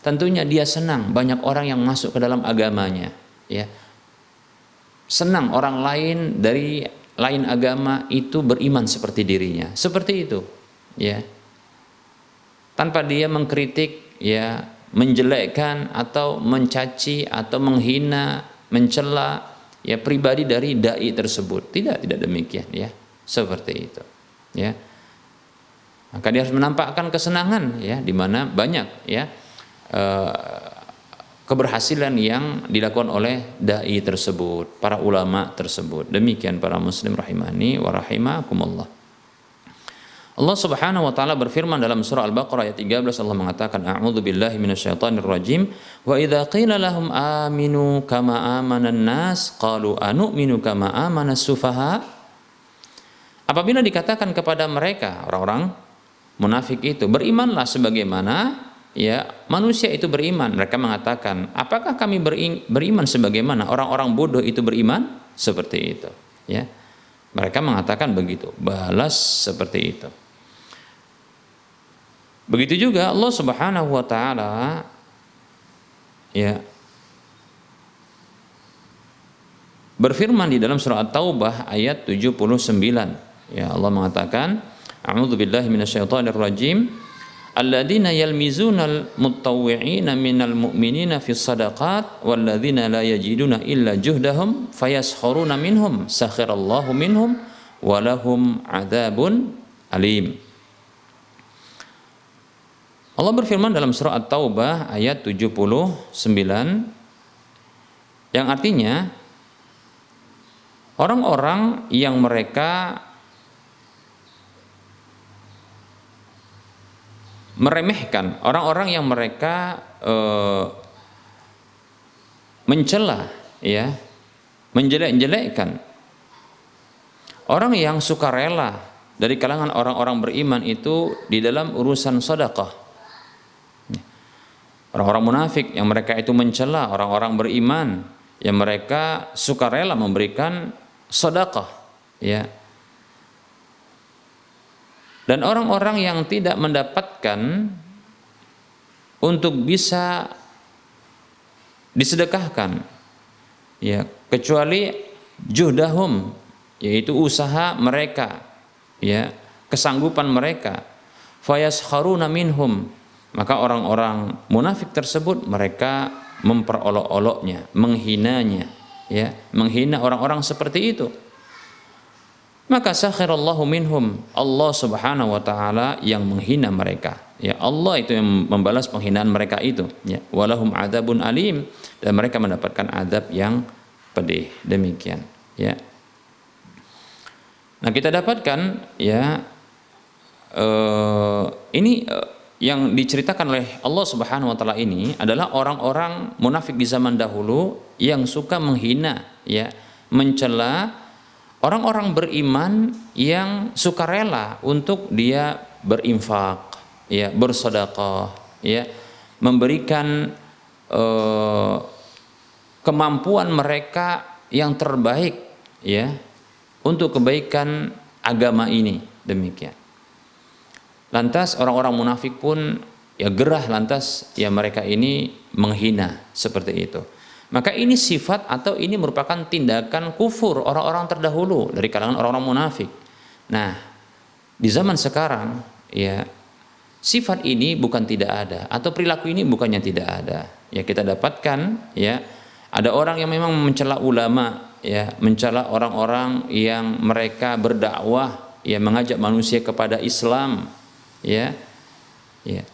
tentunya dia senang banyak orang yang masuk ke dalam agamanya, ya. Senang orang lain dari lain agama itu beriman seperti dirinya. Seperti itu, ya. Tanpa dia mengkritik, ya, menjelekkan atau mencaci atau menghina, mencela ya pribadi dari dai tersebut. Tidak, tidak demikian, ya. Seperti itu, ya maka dia harus menampakkan kesenangan ya di mana banyak ya eh, keberhasilan yang dilakukan oleh dai tersebut, para ulama tersebut. Demikian para muslim rahimani wa rahimakumullah. Allah Subhanahu wa taala berfirman dalam surah Al-Baqarah ayat 13 Allah mengatakan a'udzu billahi minasyaitonir rajim wa idza qila lahum aminu kama amanan nas qalu anu'minu kama amana sufaha Apabila dikatakan kepada mereka orang-orang munafik itu berimanlah sebagaimana ya manusia itu beriman. Mereka mengatakan apakah kami beriman sebagaimana orang-orang bodoh itu beriman? Seperti itu ya. Mereka mengatakan begitu balas seperti itu. Begitu juga Allah Subhanahu wa taala ya berfirman di dalam surah At-Taubah ayat 79 ya Allah mengatakan A'udzu billahi minasyaitonir rajim. Alladzina yalmizuna al-mutawwi'ina minal mu'minina fi sadaqat walladzina la yajiduna illa juhdahum fayaskharuna minhum sakhirallahu minhum walahum adzabun alim. Allah berfirman dalam surah At-Taubah ayat 79 yang artinya orang-orang yang mereka meremehkan orang-orang yang mereka e, mencela ya menjelek-jelekkan. Orang yang suka rela dari kalangan orang-orang beriman itu di dalam urusan sedekah. Orang-orang munafik yang mereka itu mencela orang-orang beriman yang mereka suka rela memberikan sedekah ya dan orang-orang yang tidak mendapatkan untuk bisa disedekahkan ya kecuali juhdahum yaitu usaha mereka ya kesanggupan mereka. Fayaskharuna minhum maka orang-orang munafik tersebut mereka memperolok-oloknya menghinanya ya menghina orang-orang seperti itu maka sakhirallahu minhum Allah Subhanahu wa taala yang menghina mereka. Ya Allah itu yang membalas penghinaan mereka itu. Ya walahum adzabun alim. Dan mereka mendapatkan adab yang pedih. Demikian. Ya. Nah kita dapatkan ya uh, ini uh, yang diceritakan oleh Allah Subhanahu wa taala ini adalah orang-orang munafik di zaman dahulu yang suka menghina ya mencela orang-orang beriman yang sukarela untuk dia berinfak, ya, bersedekah, ya, memberikan eh, kemampuan mereka yang terbaik, ya, untuk kebaikan agama ini. Demikian. Lantas orang-orang munafik pun ya gerah lantas ya mereka ini menghina seperti itu. Maka ini sifat atau ini merupakan tindakan kufur orang-orang terdahulu dari kalangan orang-orang munafik. Nah, di zaman sekarang ya sifat ini bukan tidak ada atau perilaku ini bukannya tidak ada. Ya kita dapatkan ya ada orang yang memang mencela ulama ya, mencela orang-orang yang mereka berdakwah ya mengajak manusia kepada Islam ya. Ya,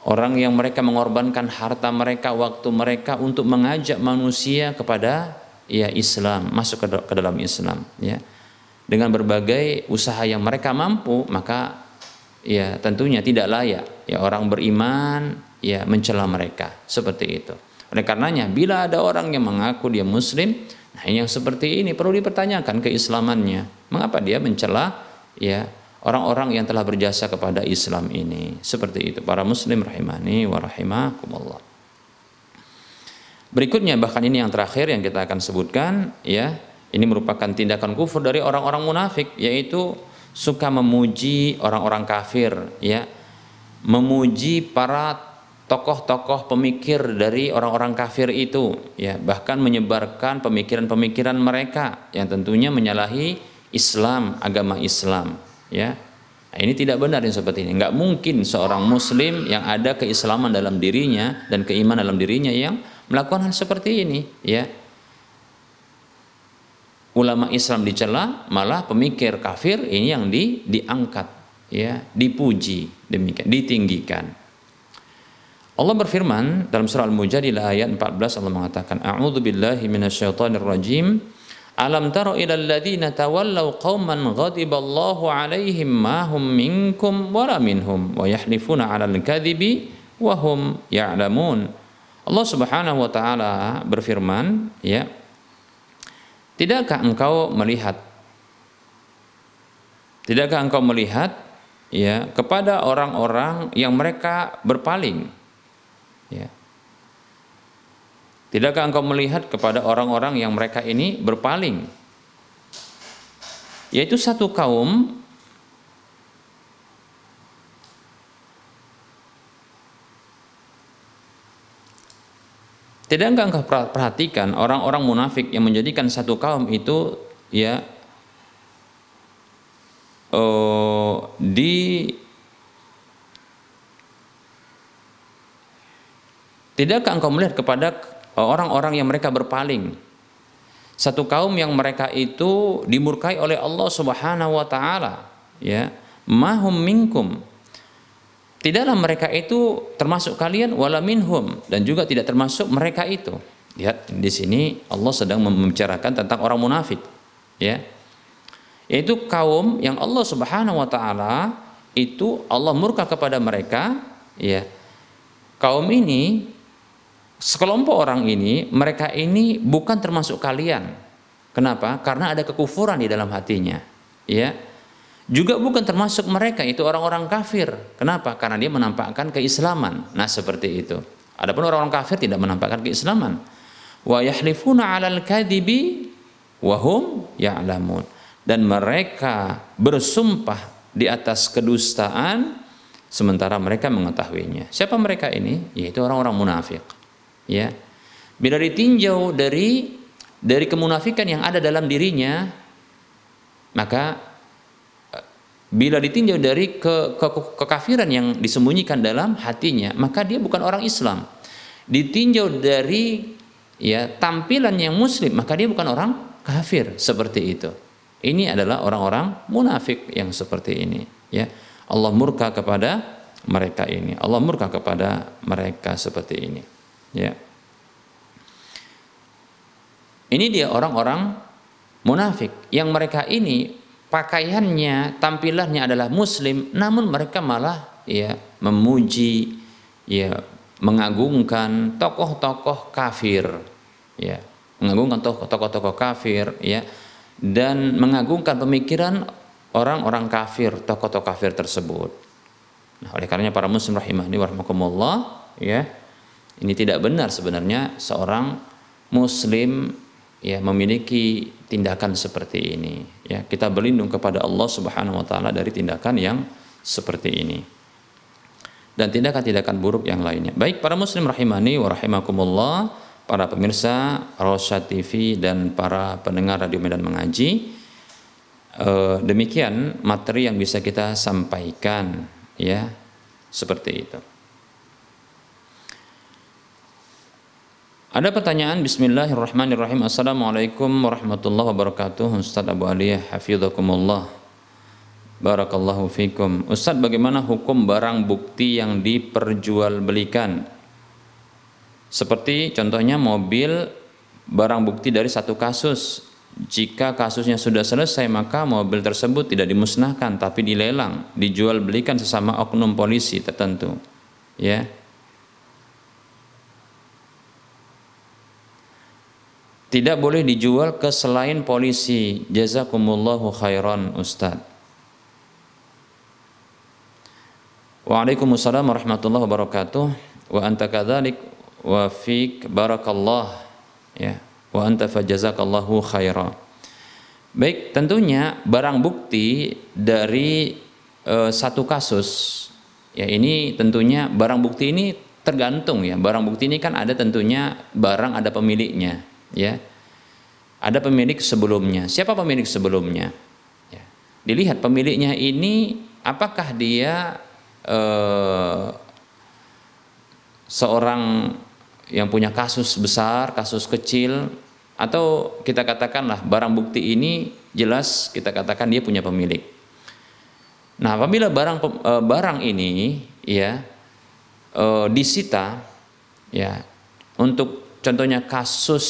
Orang yang mereka mengorbankan harta mereka, waktu mereka untuk mengajak manusia kepada ya Islam, masuk ke, ke dalam Islam, ya. Dengan berbagai usaha yang mereka mampu, maka ya tentunya tidak layak ya orang beriman ya mencela mereka seperti itu. Oleh karenanya bila ada orang yang mengaku dia muslim, nah yang seperti ini perlu dipertanyakan keislamannya. Mengapa dia mencela ya orang-orang yang telah berjasa kepada Islam ini. Seperti itu para muslim rahimani wa rahimakumullah. Berikutnya bahkan ini yang terakhir yang kita akan sebutkan ya, ini merupakan tindakan kufur dari orang-orang munafik yaitu suka memuji orang-orang kafir ya. Memuji para tokoh-tokoh pemikir dari orang-orang kafir itu ya, bahkan menyebarkan pemikiran-pemikiran mereka yang tentunya menyalahi Islam, agama Islam ya. Ini tidak benar yang seperti ini. Enggak mungkin seorang muslim yang ada keislaman dalam dirinya dan keimanan dalam dirinya yang melakukan hal seperti ini ya ulama Islam dicela malah pemikir kafir ini yang di, diangkat ya dipuji demikian ditinggikan Allah berfirman dalam surah Al-Mujadilah ayat 14 Allah mengatakan a'udzu billahi minasyaitonir rajim alam tara ila alladziina tawallaw qauman ghadiballahu alaihim ma hum minkum wala minhum wa yahlifuna 'alal kadhibi wa hum ya'lamun Allah Subhanahu wa taala berfirman, ya. Tidakkah engkau melihat Tidakkah engkau melihat ya kepada orang-orang yang mereka berpaling? Ya. Tidakkah engkau melihat kepada orang-orang yang mereka ini berpaling? Yaitu satu kaum Tidakkah engkau perhatikan orang-orang munafik yang menjadikan satu kaum itu ya uh, di Tidakkah engkau melihat kepada orang-orang yang mereka berpaling? Satu kaum yang mereka itu dimurkai oleh Allah Subhanahu wa taala, ya. Mahum minkum Tidaklah mereka itu termasuk kalian wala minhum dan juga tidak termasuk mereka itu. Lihat di sini Allah sedang membicarakan tentang orang munafik, ya. Yaitu kaum yang Allah Subhanahu wa taala itu Allah murka kepada mereka, ya. Kaum ini sekelompok orang ini mereka ini bukan termasuk kalian. Kenapa? Karena ada kekufuran di dalam hatinya, ya juga bukan termasuk mereka itu orang-orang kafir. Kenapa? Karena dia menampakkan keislaman. Nah, seperti itu. Adapun orang-orang kafir tidak menampakkan keislaman. Wa yahlifuna 'alal kadhibi wa hum ya'lamun. Dan mereka bersumpah di atas kedustaan sementara mereka mengetahuinya. Siapa mereka ini? Yaitu orang-orang munafik. Ya. Bila ditinjau dari dari kemunafikan yang ada dalam dirinya, maka bila ditinjau dari ke, ke, kekafiran yang disembunyikan dalam hatinya, maka dia bukan orang Islam. Ditinjau dari ya tampilan yang muslim, maka dia bukan orang kafir seperti itu. Ini adalah orang-orang munafik yang seperti ini, ya. Allah murka kepada mereka ini. Allah murka kepada mereka seperti ini, ya. Ini dia orang-orang munafik yang mereka ini pakaiannya, tampilannya adalah muslim, namun mereka malah ya memuji, ya mengagungkan tokoh-tokoh kafir, ya mengagungkan tokoh-tokoh kafir, ya dan mengagungkan pemikiran orang-orang kafir, tokoh-tokoh kafir tersebut. Nah, oleh karenanya para muslim rahimahni warahmatullah, ya ini tidak benar sebenarnya seorang muslim ya memiliki tindakan seperti ini. Ya kita berlindung kepada Allah Subhanahu wa taala dari tindakan yang seperti ini. Dan tindakan-tindakan buruk yang lainnya. Baik para muslim rahimani wa rahimakumullah para pemirsa Rosyad TV dan para pendengar radio Medan mengaji eh, demikian materi yang bisa kita sampaikan ya seperti itu Ada pertanyaan? Bismillahirrahmanirrahim. Assalamualaikum warahmatullahi wabarakatuh. Ustaz Abu Aliyah Hafidhakumullah Barakallahu fikum. Ustaz bagaimana hukum barang bukti yang diperjualbelikan? Seperti contohnya mobil barang bukti dari satu kasus. Jika kasusnya sudah selesai maka mobil tersebut tidak dimusnahkan tapi dilelang dijual belikan sesama oknum polisi tertentu. Ya tidak boleh dijual ke selain polisi. Jazakumullahu khairan Ustaz. Waalaikumsalam warahmatullahi wabarakatuh. Wa anta kadzalik wa fik barakallah ya wa anta fajazakallahu khaira. Baik, tentunya barang bukti dari uh, satu kasus ya ini tentunya barang bukti ini tergantung ya. Barang bukti ini kan ada tentunya barang ada pemiliknya ya. Ada pemilik sebelumnya. Siapa pemilik sebelumnya? Ya. Dilihat pemiliknya ini apakah dia uh, seorang yang punya kasus besar, kasus kecil, atau kita katakanlah barang bukti ini jelas kita katakan dia punya pemilik. Nah, apabila barang e, barang ini ya e, disita ya untuk contohnya kasus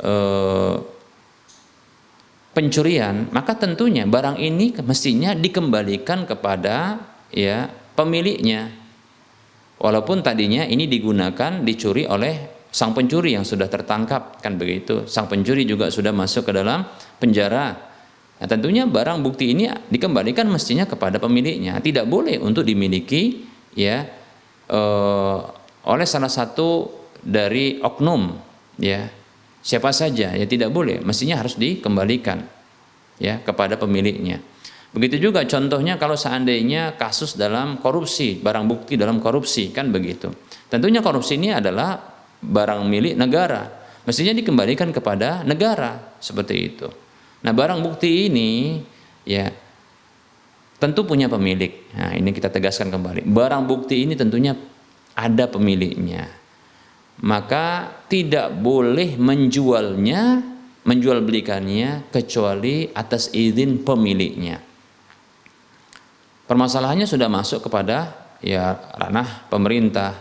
e, pencurian, maka tentunya barang ini mestinya dikembalikan kepada ya pemiliknya. Walaupun tadinya ini digunakan dicuri oleh sang pencuri yang sudah tertangkap kan begitu. Sang pencuri juga sudah masuk ke dalam penjara. Nah, tentunya barang bukti ini dikembalikan mestinya kepada pemiliknya. Tidak boleh untuk dimiliki ya eh, oleh salah satu dari oknum ya. Siapa saja ya tidak boleh. Mestinya harus dikembalikan ya kepada pemiliknya. Begitu juga contohnya kalau seandainya kasus dalam korupsi barang bukti dalam korupsi kan begitu. Tentunya korupsi ini adalah barang milik negara. Mestinya dikembalikan kepada negara seperti itu. Nah barang bukti ini ya tentu punya pemilik. Nah ini kita tegaskan kembali. Barang bukti ini tentunya ada pemiliknya maka tidak boleh menjualnya menjual belikannya kecuali atas izin pemiliknya. Permasalahannya sudah masuk kepada ya ranah pemerintah.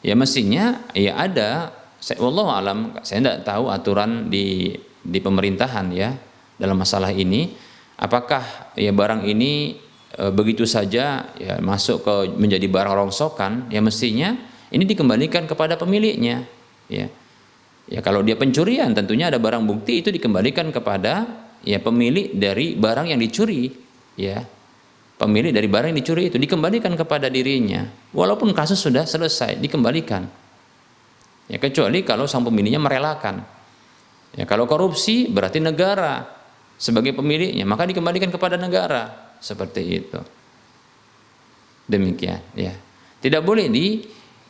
Ya mestinya ya ada. Saya Allah alam saya tidak tahu aturan di di pemerintahan ya dalam masalah ini. Apakah ya barang ini e, begitu saja ya masuk ke menjadi barang rongsokan? Ya mestinya ini dikembalikan kepada pemiliknya ya. Ya kalau dia pencurian tentunya ada barang bukti itu dikembalikan kepada ya pemilik dari barang yang dicuri ya. Pemilik dari barang yang dicuri itu dikembalikan kepada dirinya. Walaupun kasus sudah selesai dikembalikan. Ya kecuali kalau sang pemiliknya merelakan. Ya kalau korupsi berarti negara sebagai pemiliknya maka dikembalikan kepada negara. Seperti itu. Demikian ya. Tidak boleh di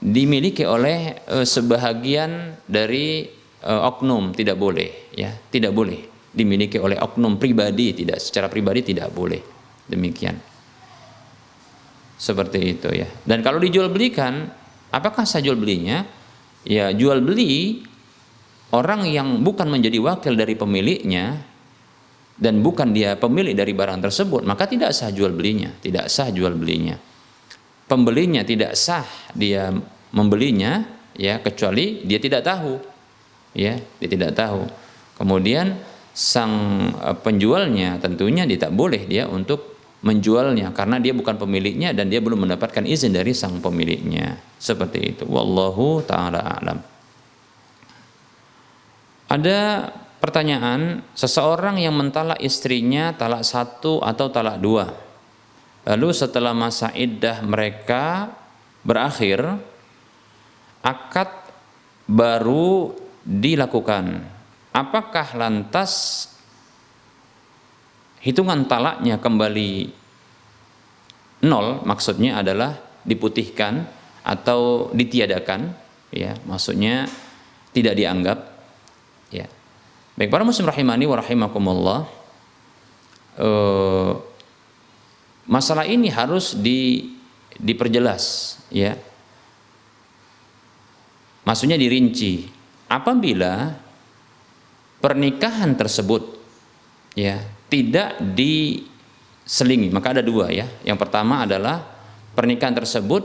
dimiliki oleh e, sebahagian dari e, oknum tidak boleh ya tidak boleh dimiliki oleh oknum pribadi tidak secara pribadi tidak boleh demikian seperti itu ya. Dan kalau dijual belikan, apakah saya jual belinya? Ya jual beli orang yang bukan menjadi wakil dari pemiliknya dan bukan dia pemilik dari barang tersebut, maka tidak sah jual belinya, tidak sah jual belinya. Pembelinya tidak sah dia membelinya ya kecuali dia tidak tahu. Ya, dia tidak tahu. Kemudian sang eh, penjualnya tentunya dia tak boleh dia untuk menjualnya karena dia bukan pemiliknya dan dia belum mendapatkan izin dari sang pemiliknya. Seperti itu. Wallahu taala alam. Ada pertanyaan, seseorang yang mentalak istrinya talak satu atau talak dua. Lalu setelah masa iddah mereka berakhir, akad baru dilakukan. Apakah lantas hitungan talaknya kembali nol maksudnya adalah diputihkan atau ditiadakan? Ya maksudnya tidak dianggap. Ya. Baik para muslim rahimani wa rahimakumullah eh, masalah ini harus di diperjelas ya maksudnya dirinci apabila pernikahan tersebut ya tidak diselingi. Maka ada dua ya. Yang pertama adalah pernikahan tersebut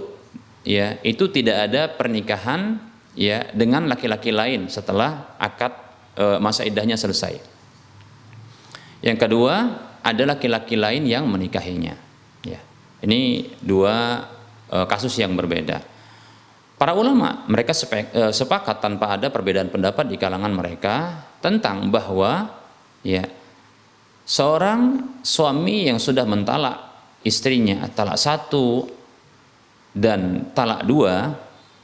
ya itu tidak ada pernikahan ya dengan laki-laki lain setelah akad e, masa idahnya selesai. Yang kedua ada laki-laki lain yang menikahinya. Ini dua e, kasus yang berbeda. Para ulama mereka e, sepakat tanpa ada perbedaan pendapat di kalangan mereka tentang bahwa ya seorang suami yang sudah mentalak istrinya talak satu dan talak dua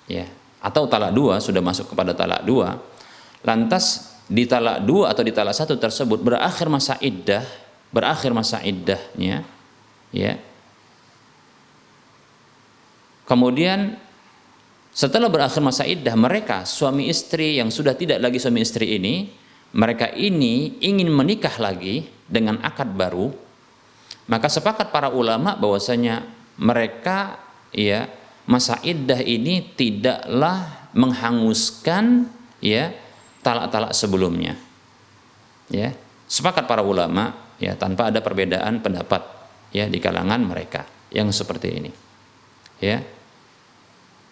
ya atau talak dua sudah masuk kepada talak dua lantas di talak dua atau di talak satu tersebut berakhir masa iddah berakhir masa iddahnya ya kemudian setelah berakhir masa iddah mereka suami istri yang sudah tidak lagi suami istri ini mereka ini ingin menikah lagi dengan akad baru. Maka sepakat para ulama bahwasanya mereka ya masa iddah ini tidaklah menghanguskan ya talak-talak sebelumnya. Ya sepakat para ulama ya tanpa ada perbedaan pendapat ya di kalangan mereka yang seperti ini ya.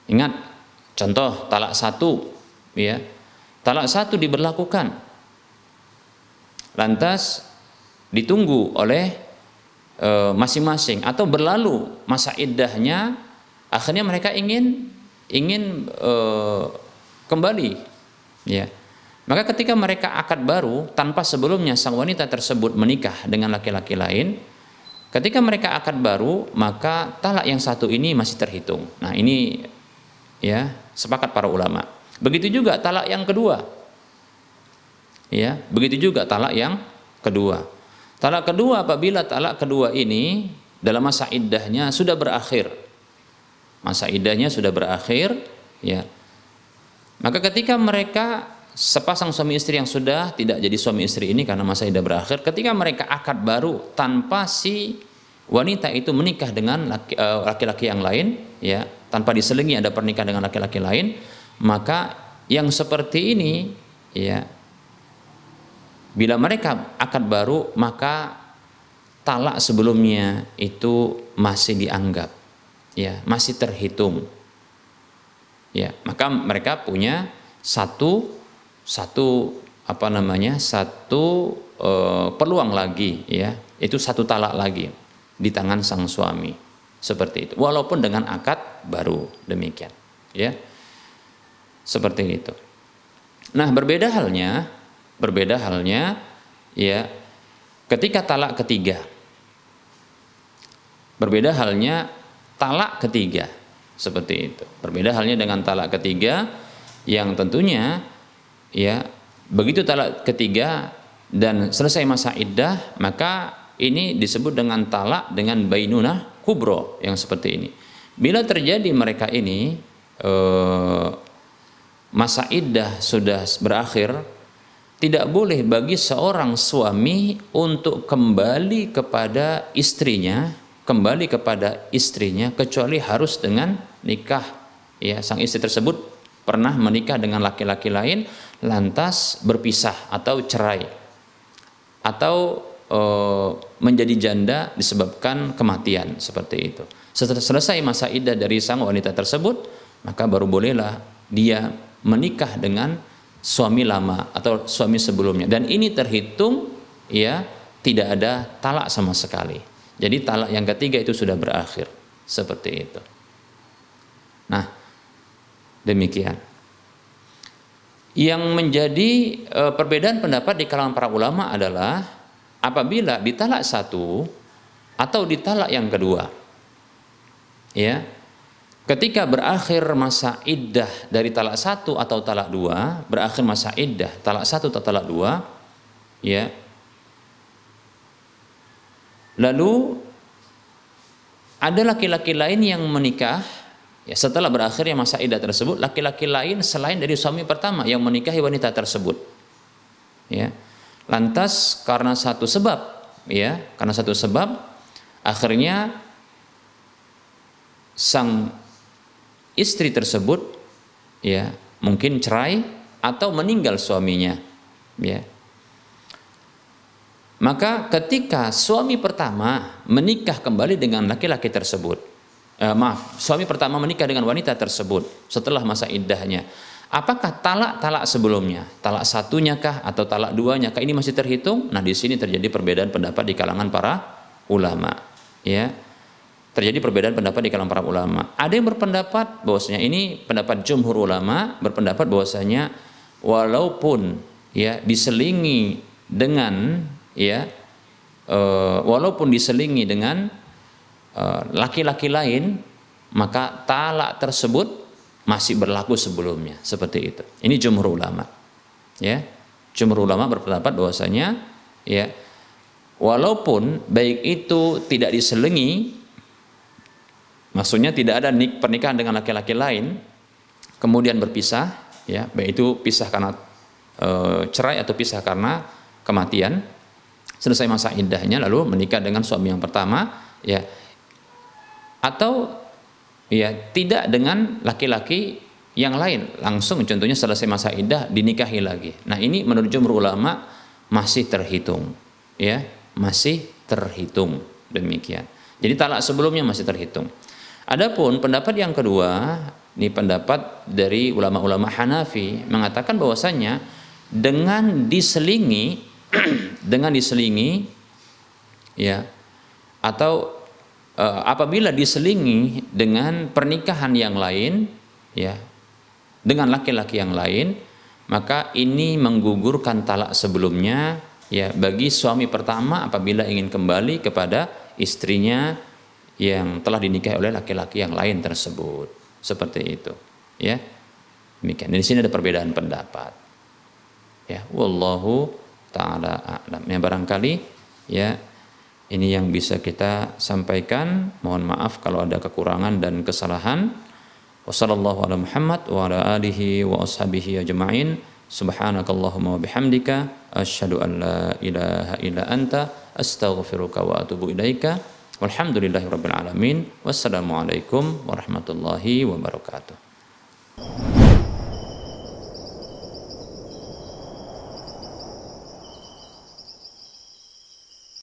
Ingat contoh talak satu ya. Talak satu diberlakukan. Lantas ditunggu oleh e, masing-masing atau berlalu masa iddahnya akhirnya mereka ingin ingin e, kembali ya. Maka ketika mereka akad baru tanpa sebelumnya sang wanita tersebut menikah dengan laki-laki lain ketika mereka akad baru maka talak yang satu ini masih terhitung. Nah ini ya sepakat para ulama. Begitu juga talak yang kedua. Ya begitu juga talak yang kedua. Talak kedua apabila talak kedua ini dalam masa iddahnya sudah berakhir. Masa idahnya sudah berakhir ya. Maka ketika mereka sepasang suami istri yang sudah tidak jadi suami istri ini karena masa idah berakhir ketika mereka akad baru tanpa si wanita itu menikah dengan eh, laki-laki yang lain ya tanpa diselingi ada pernikahan dengan laki-laki lain maka yang seperti ini ya bila mereka akad baru maka talak sebelumnya itu masih dianggap ya masih terhitung. Ya maka mereka punya satu satu apa namanya satu e, peluang lagi ya. Itu satu talak lagi di tangan sang suami. Seperti itu. Walaupun dengan akad baru demikian ya. Seperti itu. Nah berbeda halnya berbeda halnya ya ketika talak ketiga. Berbeda halnya talak ketiga. Seperti itu. Berbeda halnya dengan talak ketiga yang tentunya ya begitu talak ketiga dan selesai masa iddah maka ini disebut dengan talak dengan bainunah kubro yang seperti ini. Bila terjadi mereka ini eh, masa iddah sudah berakhir tidak boleh bagi seorang suami untuk kembali kepada istrinya kembali kepada istrinya kecuali harus dengan nikah ya sang istri tersebut pernah menikah dengan laki-laki lain lantas berpisah atau cerai atau e, menjadi janda disebabkan kematian seperti itu setelah selesai masa iddah dari sang wanita tersebut maka baru bolehlah dia menikah dengan suami lama atau suami sebelumnya dan ini terhitung ya tidak ada talak sama sekali jadi talak yang ketiga itu sudah berakhir. Seperti itu. Nah, demikian. Yang menjadi e, perbedaan pendapat di kalangan para ulama adalah apabila ditalak satu atau ditalak yang kedua. Ya. Ketika berakhir masa iddah dari talak satu atau talak dua, berakhir masa iddah talak satu atau talak dua, ya Lalu ada laki-laki lain yang menikah ya setelah berakhirnya masa idah tersebut laki-laki lain selain dari suami pertama yang menikahi wanita tersebut. Ya. Lantas karena satu sebab ya, karena satu sebab akhirnya sang istri tersebut ya mungkin cerai atau meninggal suaminya ya maka ketika suami pertama menikah kembali dengan laki-laki tersebut, eh, maaf, suami pertama menikah dengan wanita tersebut setelah masa iddahnya, apakah talak-talak sebelumnya, talak satunya kah atau talak duanya kah ini masih terhitung? Nah di sini terjadi perbedaan pendapat di kalangan para ulama, ya terjadi perbedaan pendapat di kalangan para ulama. Ada yang berpendapat bahwasanya ini pendapat jumhur ulama berpendapat bahwasanya walaupun ya diselingi dengan ya e, walaupun diselingi dengan laki-laki lain maka talak tersebut masih berlaku sebelumnya seperti itu. Ini jumhur ulama. Ya. Jumhur ulama berpendapat bahwasanya ya walaupun baik itu tidak diselingi maksudnya tidak ada nik pernikahan dengan laki-laki lain kemudian berpisah ya baik itu pisah karena e, cerai atau pisah karena kematian selesai masa indahnya lalu menikah dengan suami yang pertama ya atau ya tidak dengan laki-laki yang lain. Langsung contohnya selesai masa iddah dinikahi lagi. Nah ini menurut jumhur ulama masih terhitung. Ya masih terhitung. Demikian. Jadi talak sebelumnya masih terhitung. Adapun pendapat yang kedua ini pendapat dari ulama-ulama Hanafi mengatakan bahwasanya dengan diselingi <clears throat> dengan diselingi ya atau apabila diselingi dengan pernikahan yang lain ya dengan laki-laki yang lain maka ini menggugurkan talak sebelumnya ya bagi suami pertama apabila ingin kembali kepada istrinya yang telah dinikahi oleh laki-laki yang lain tersebut. Seperti itu ya. Demikian. Di sini ada perbedaan pendapat. Ya wallahu taala a'lam. Ya barangkali ya ini yang bisa kita sampaikan. Mohon maaf kalau ada kekurangan dan kesalahan. Wassallallahu ala Muhammad wa ala alihi wa ashabihi ajma'in. Subhanakallahumma wa bihamdika asyhadu an la ilaha illa anta astaghfiruka wa atubu ilaika. Walhamdulillahirabbil alamin. Wassalamualaikum warahmatullahi wabarakatuh.